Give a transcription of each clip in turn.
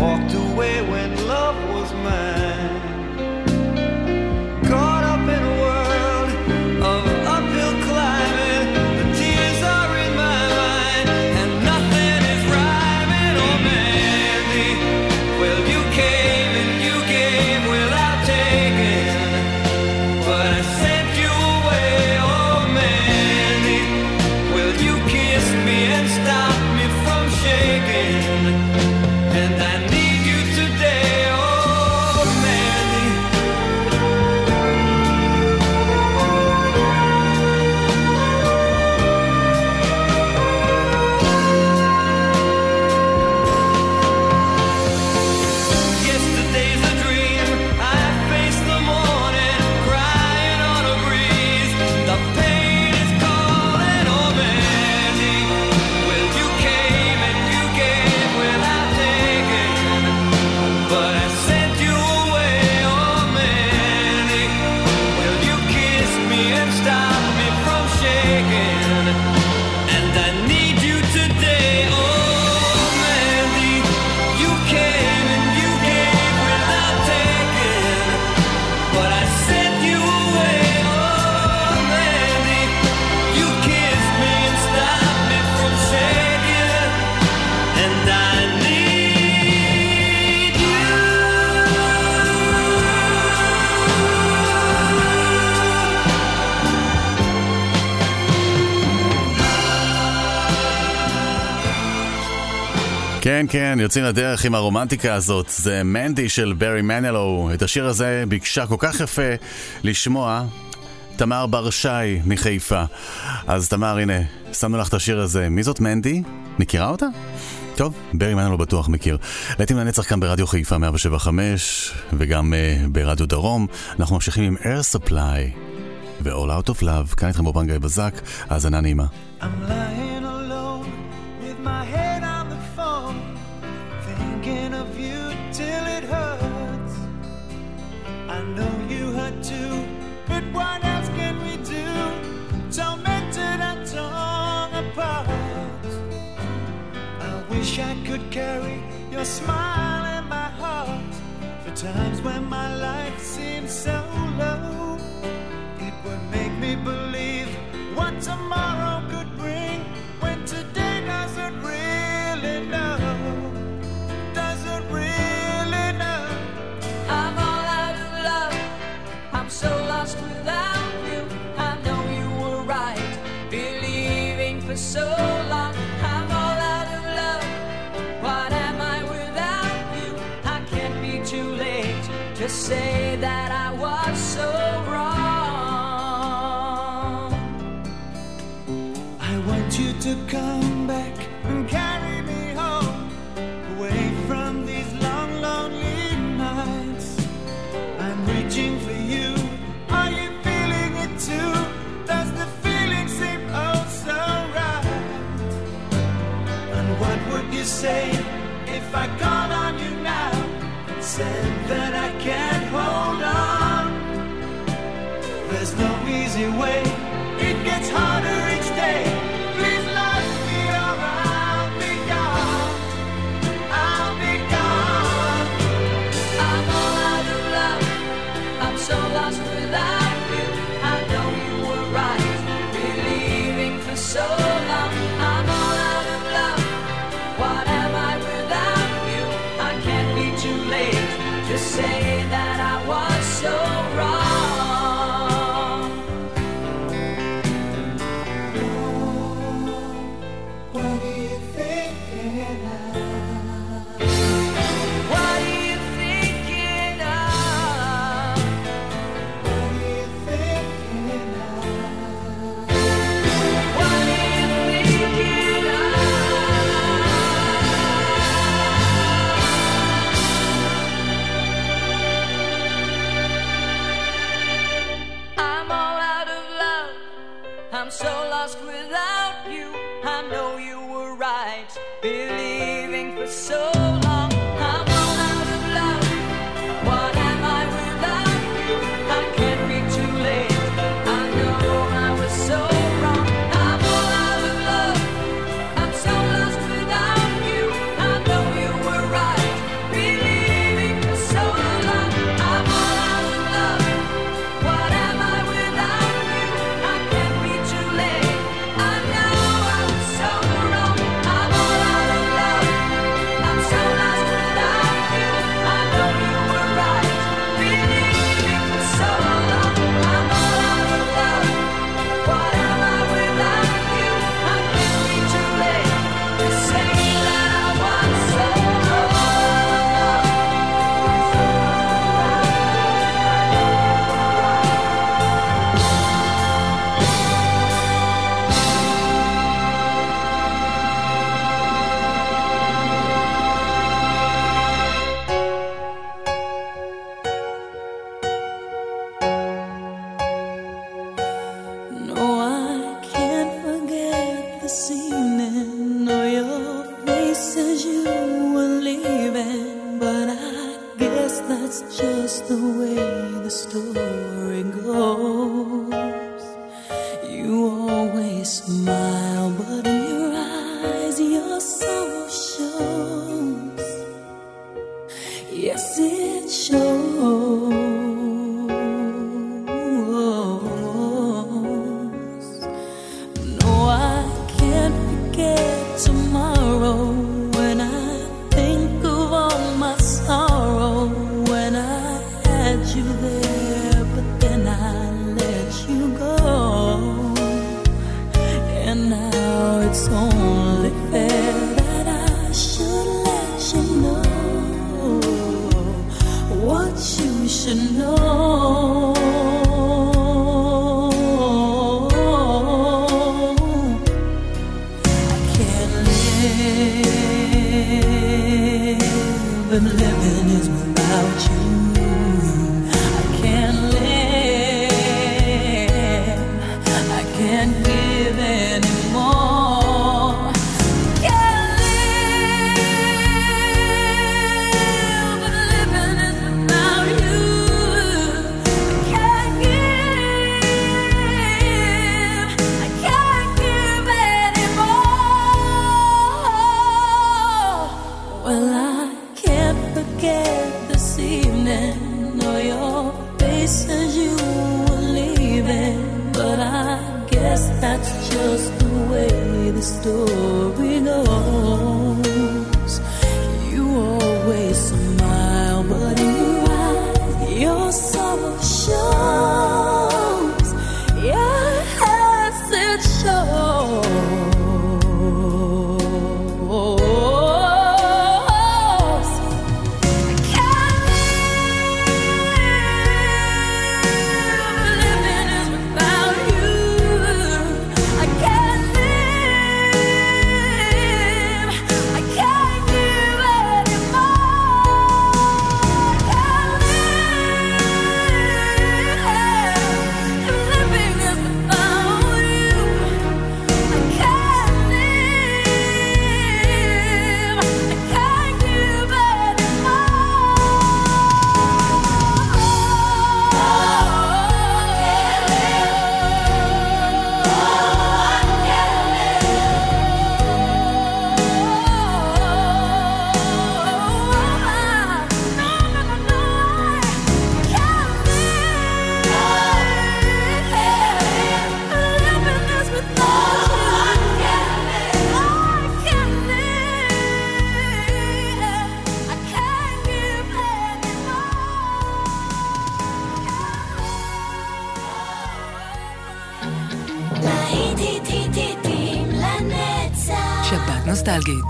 walked away when love was mine. כן, כן, יוצאים לדרך עם הרומנטיקה הזאת. זה מנדי של ברי מנלו. את השיר הזה ביקשה כל כך יפה לשמוע תמר בר שי מחיפה. אז תמר, הנה, שמנו לך את השיר הזה. מי זאת מנדי? מכירה אותה? טוב, ברי מנלו בטוח מכיר. לעתים לנצח כאן ברדיו חיפה 175 וגם uh, ברדיו דרום. אנחנו ממשיכים עם air supply ו-all out of love. כאן איתכם בבנגה בזק, האזנה נעימה. I'm lying wish I could carry your smile in my heart for times when my life seems so low. It would make me believe what tomorrow could be. You say, if I call on you now, and said that I can't hold on. There's no easy way, it gets harder. live and living is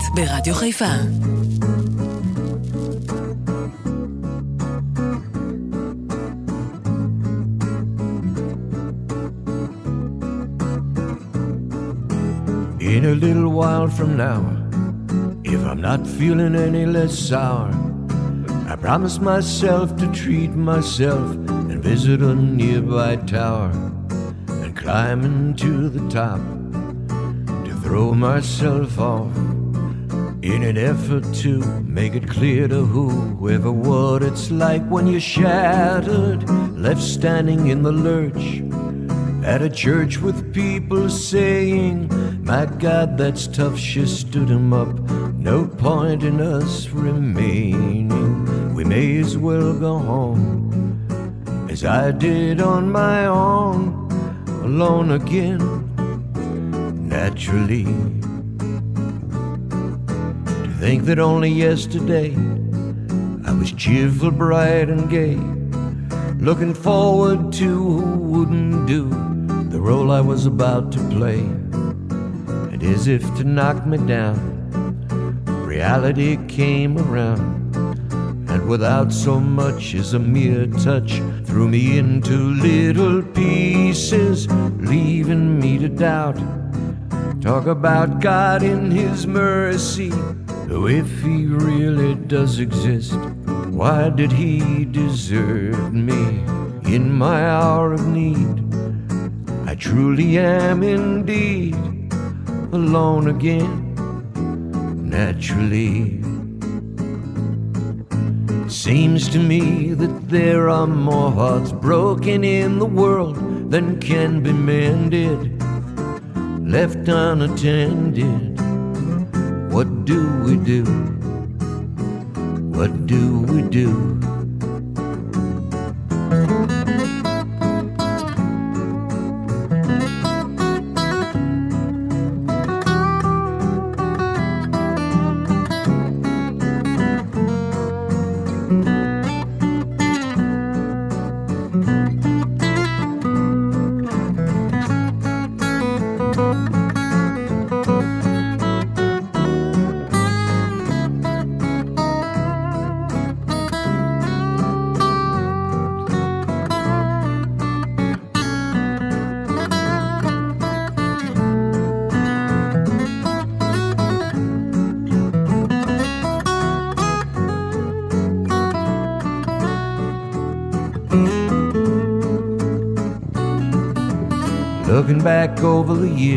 נוסטלגית, ברדיו חיפה. In a little while from now, if I'm not feeling any less sour, I promise myself to treat myself and visit a nearby tower and climb into the top to throw myself off in an effort to make it clear to whoever what it's like when you're shattered, left standing in the lurch at a church with people saying, My God, that's tough, she stood him up. No point in us remaining. We may as well go home as I did on my own, alone again, naturally. Think that only yesterday I was cheerful, bright, and gay looking forward to who wouldn't do the role I was about to play. And as if to knock me down, reality came around, and without so much as a mere touch, threw me into little pieces, leaving me to doubt. Talk about God in His mercy. Oh, if He really does exist, why did He desert me in my hour of need? I truly am indeed alone again, naturally. It seems to me that there are more hearts broken in the world than can be mended, left unattended. What do we do? What do we do?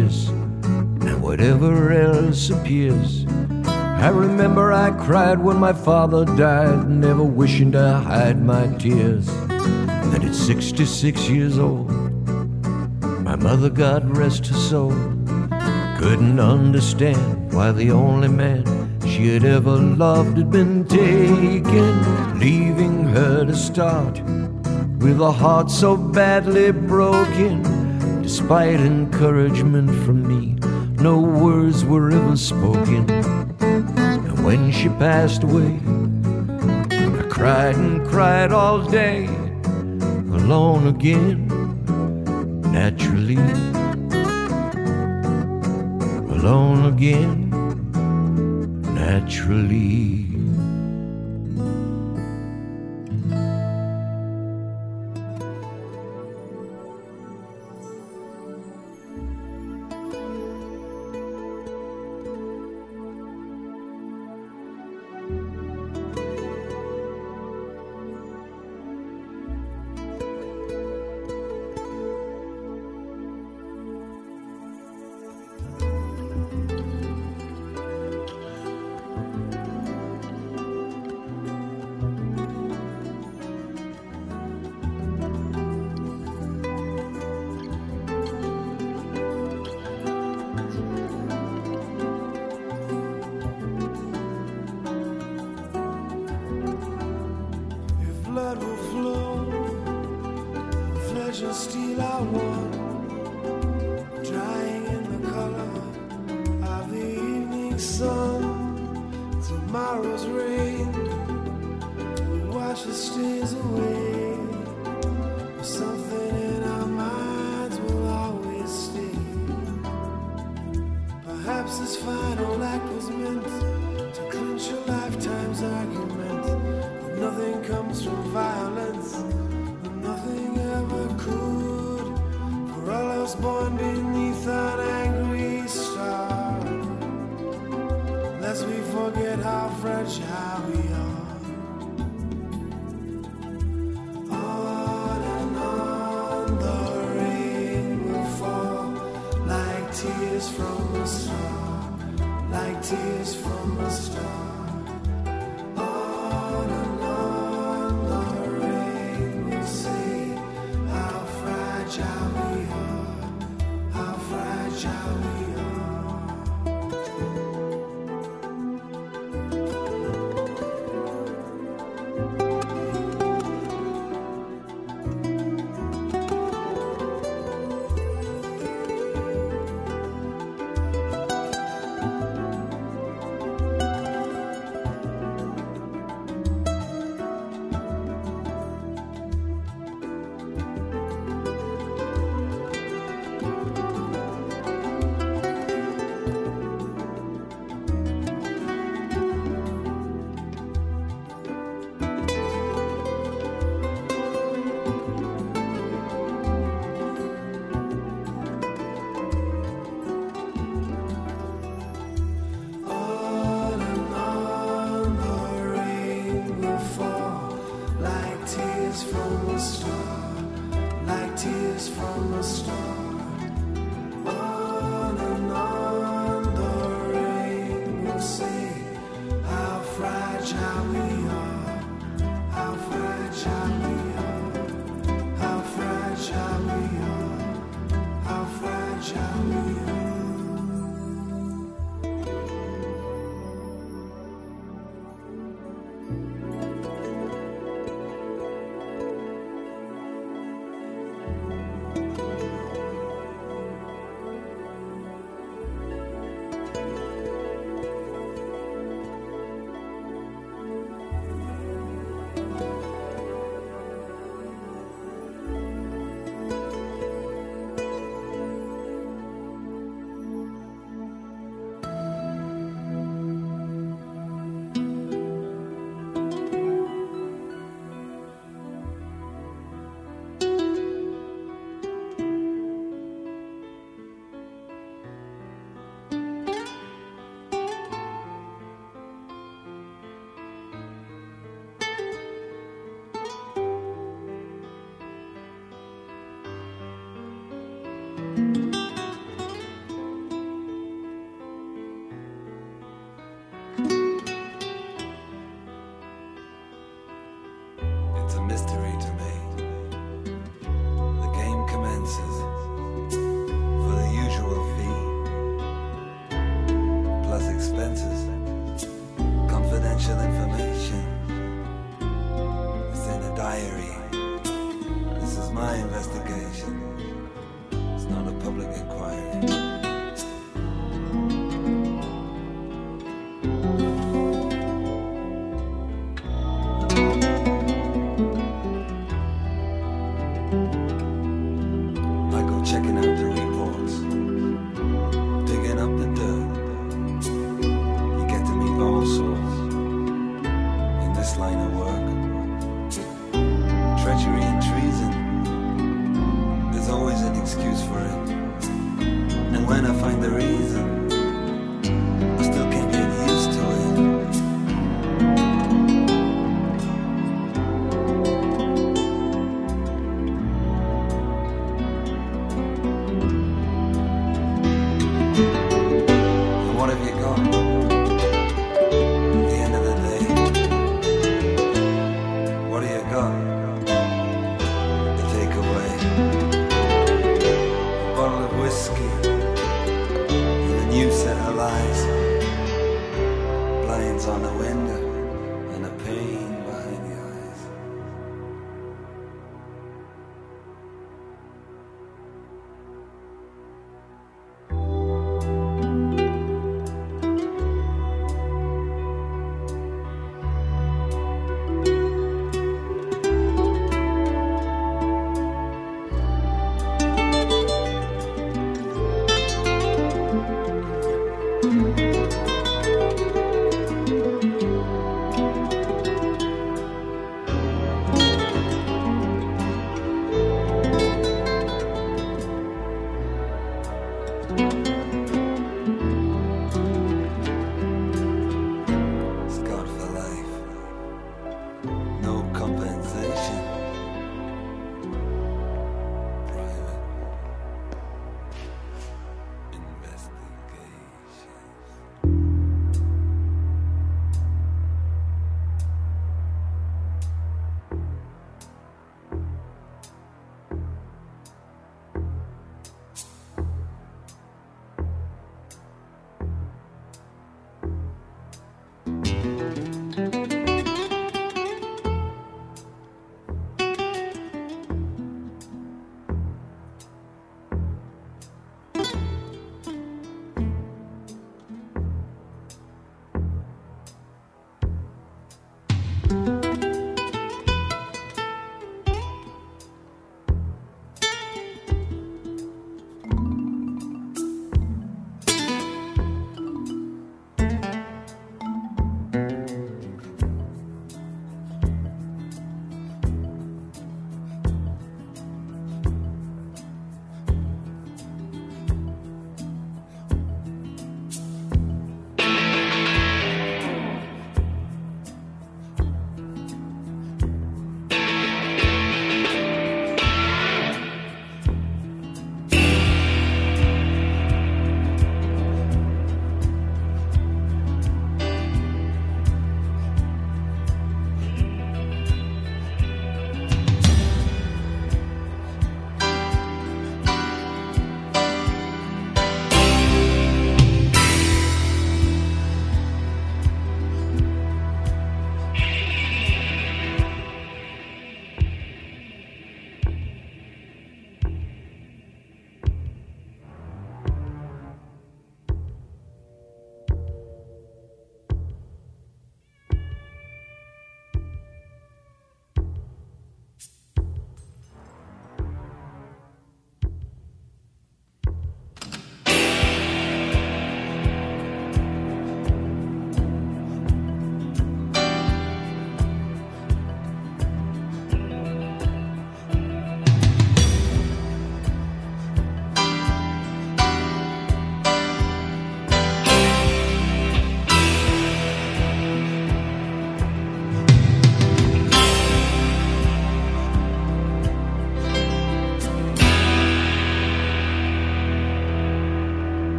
Years and whatever else appears. I remember I cried when my father died, never wishing to hide my tears. And at 66 years old, my mother, God rest her soul, couldn't understand why the only man she had ever loved had been taken, leaving her to start with a heart so badly broken. Despite encouragement from me, no words were ever spoken. And when she passed away, I cried and cried all day, alone again, naturally. Alone again, naturally. Sun. Tomorrow's rain will wash the stains away.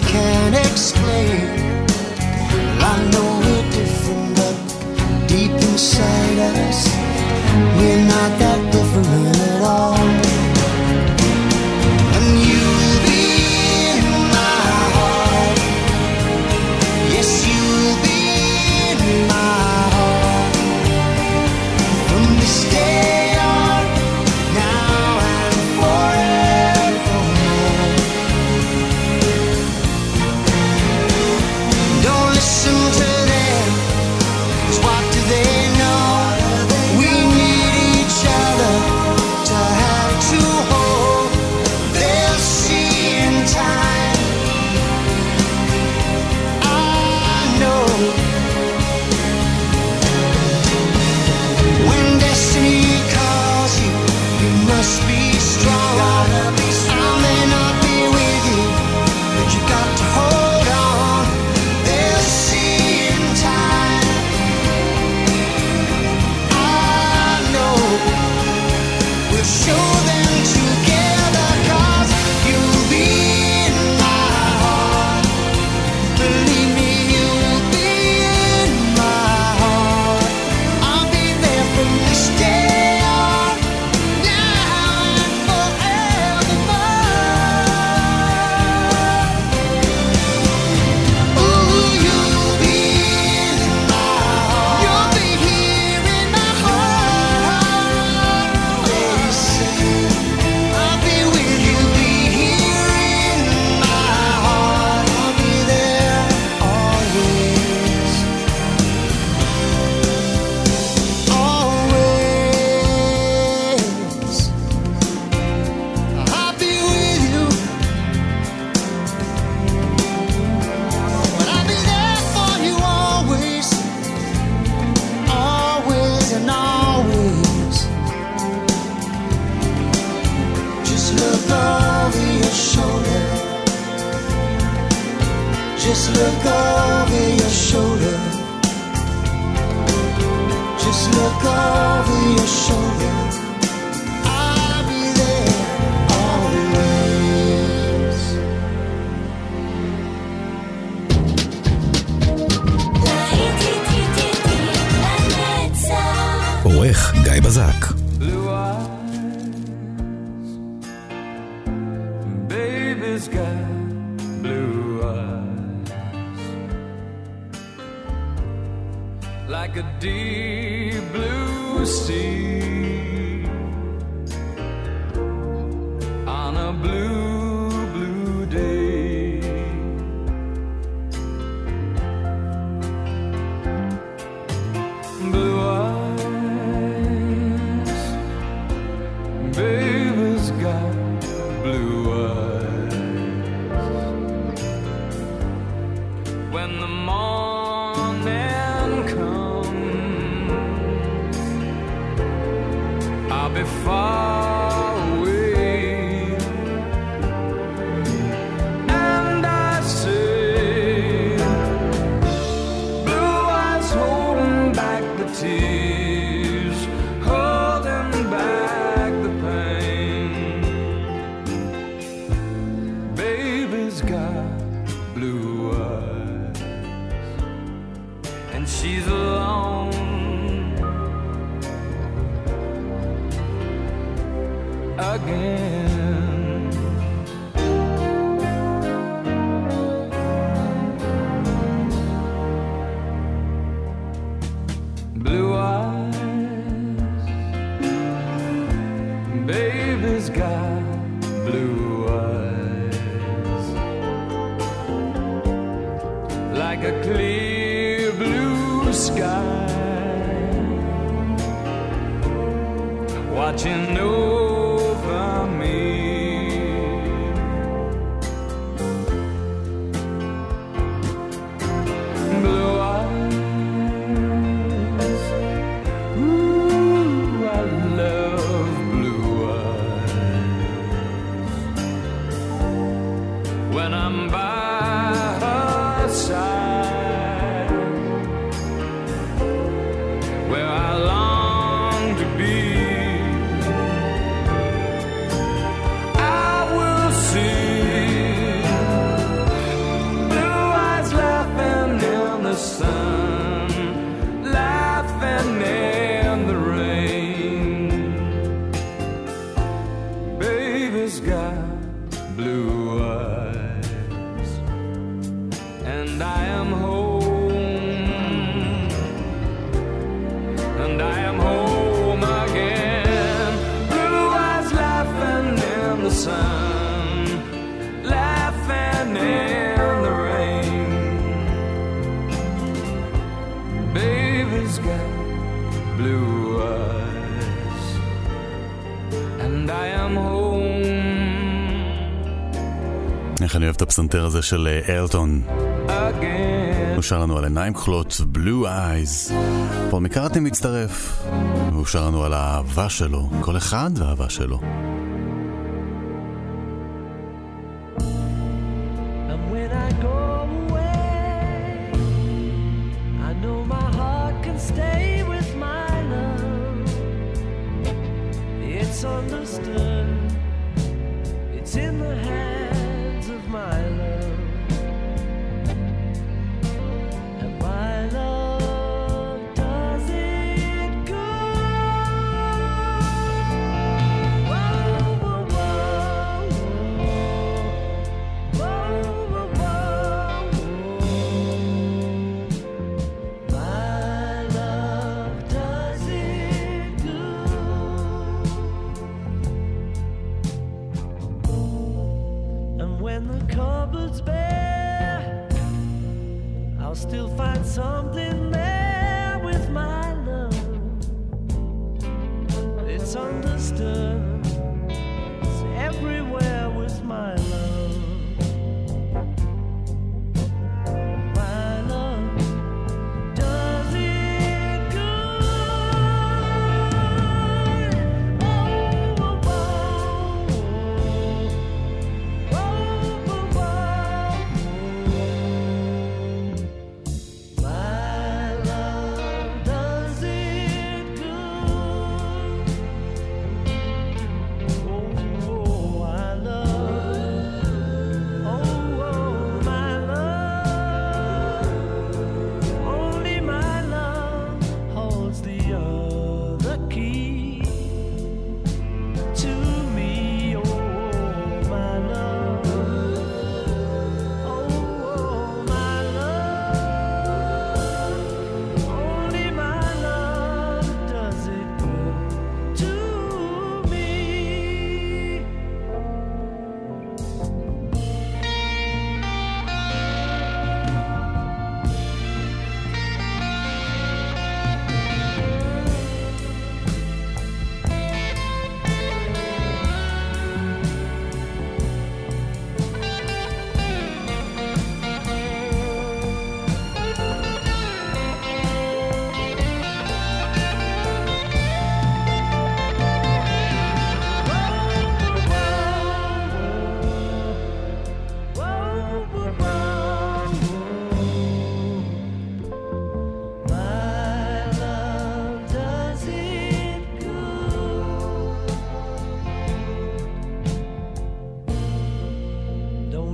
they can't explain. Well, I know we're different, but deep inside us, we're not that different at all. איך אני אוהב את הפסנתר הזה של אה, אלטון. הוא שר לנו על עיניים כחולות, בלו אייז. פול מקארטי מצטרף, והוא שר לנו על האהבה שלו, כל אחד והאהבה שלו.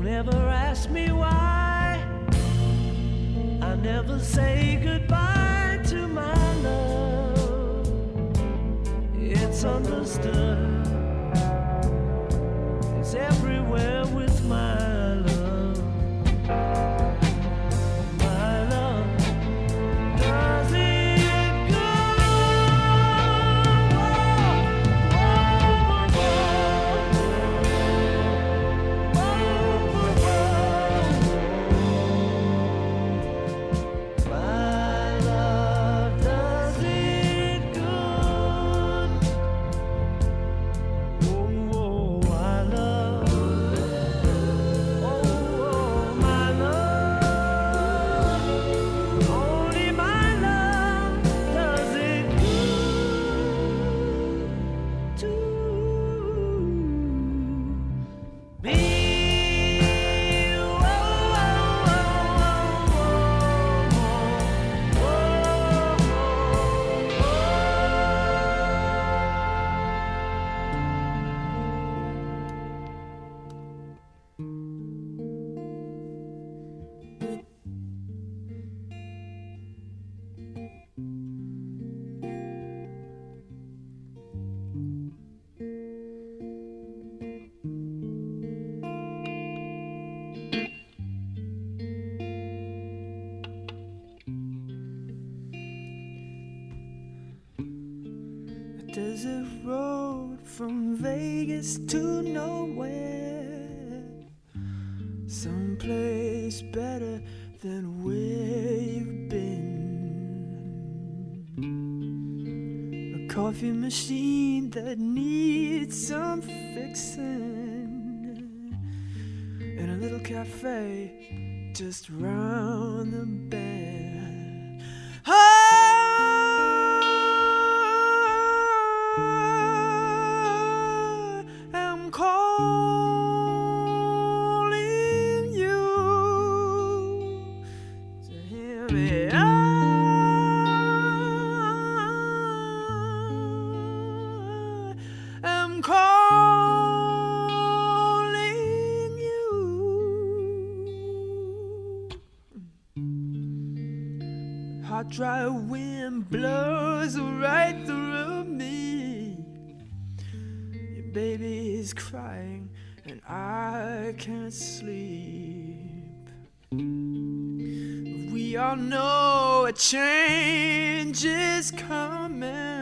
Don't ever ask me why. I never say goodbye to my love. It's understood. Vegas to nowhere. Someplace better than where you've been. A coffee machine that needs some fixing. And a little cafe just round the bend. Change is coming.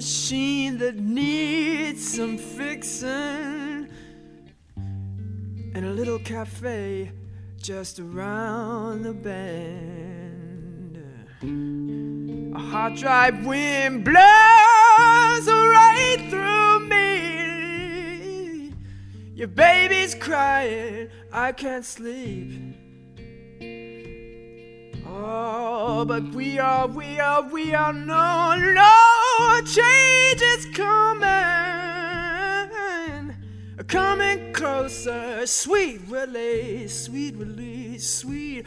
Machine that needs some fixing. And a little cafe just around the bend. A hot dry wind blows right through me. Your baby's crying, I can't sleep. Oh, but we are, we are, we are no, no change is coming, coming closer. Sweet release, sweet release, sweet.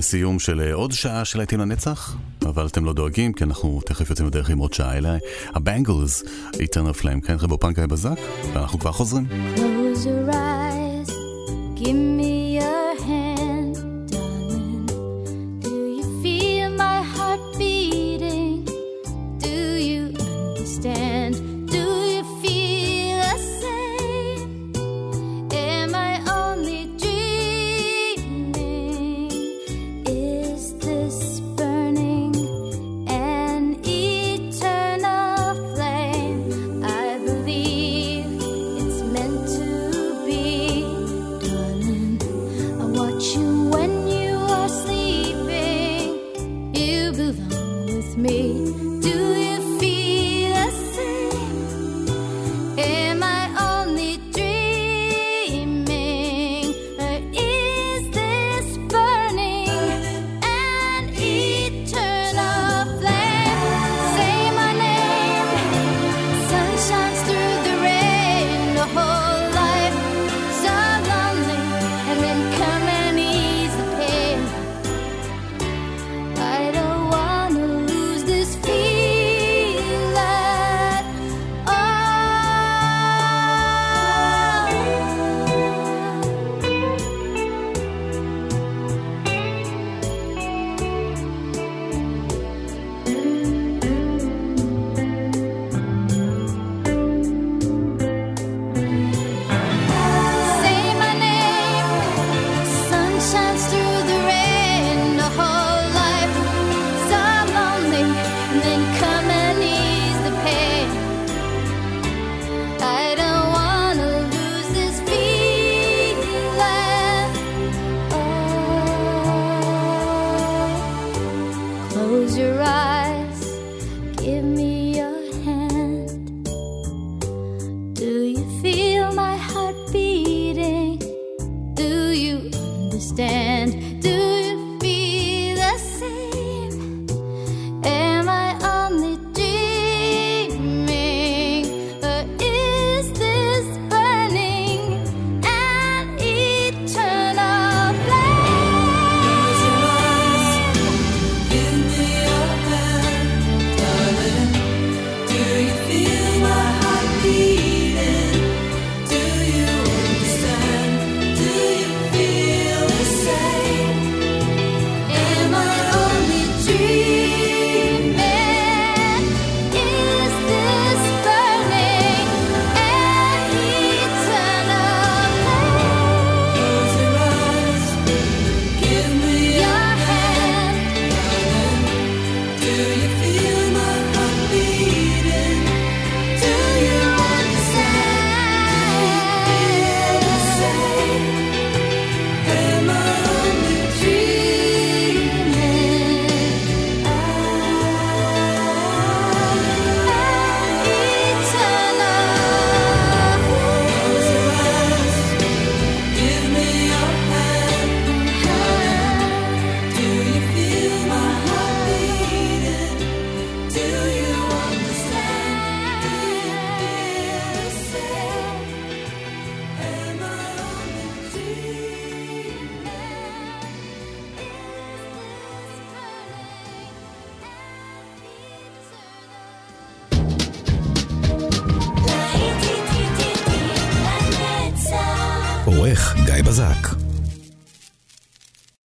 לפני סיום של אה, עוד שעה של להיטים לנצח, אבל אתם לא דואגים, כי אנחנו תכף יוצאים בדרך עם עוד שעה אליי. הבנגלס, איתן Flame, כן, חבר'ה פאנק בזק, ואנחנו כבר חוזרים. Close your eyes.